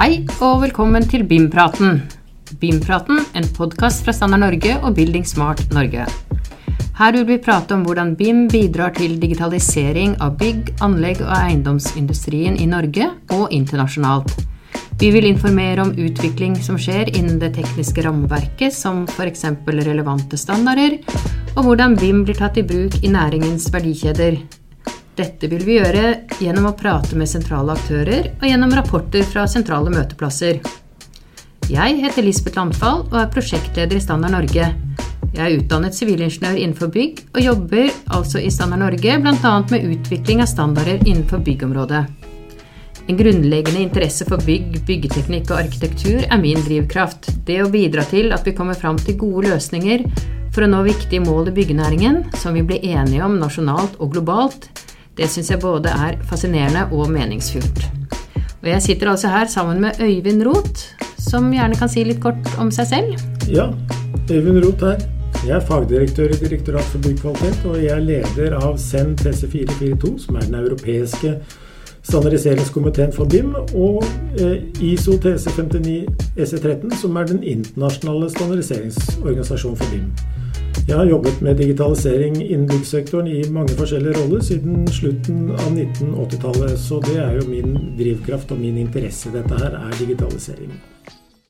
Hei og velkommen til BIM-praten. BIM-praten, en podkast fra Standard Norge og Building Smart Norge. Her vil vi prate om hvordan BIM bidrar til digitalisering av bygg, anlegg og eiendomsindustrien i Norge og internasjonalt. Vi vil informere om utvikling som skjer innen det tekniske rammeverket, som f.eks. relevante standarder, og hvordan BIM blir tatt i bruk i næringens verdikjeder. Dette vil vi gjøre gjennom å prate med sentrale aktører og gjennom rapporter fra sentrale møteplasser. Jeg heter Lisbeth Landfall og er prosjektleder i Standard Norge. Jeg er utdannet sivilingeniør innenfor bygg, og jobber altså i Standard Norge bl.a. med utvikling av standarder innenfor byggområdet. En grunnleggende interesse for bygg, byggeteknikk og arkitektur er min drivkraft. Det å bidra til at vi kommer fram til gode løsninger for å nå viktige mål i byggenæringen, som vi blir enige om nasjonalt og globalt, det syns jeg både er fascinerende og meningsfullt. Og jeg sitter altså her sammen med Øyvind Roth, som gjerne kan si litt kort om seg selv. Ja, Øyvind Roth her. Jeg er fagdirektør i Direktorat for byggkvalitet, og jeg er leder av SEN TC442, som er den europeiske standardiseringskomiteen for BIM, og ISO TC59 EC13, som er den internasjonale standardiseringsorganisasjonen for BIM. Jeg har jobbet med digitalisering innen byggsektoren i mange forskjellige roller siden slutten av 1980-tallet, så det er jo min drivkraft og min interesse. Dette her er digitalisering.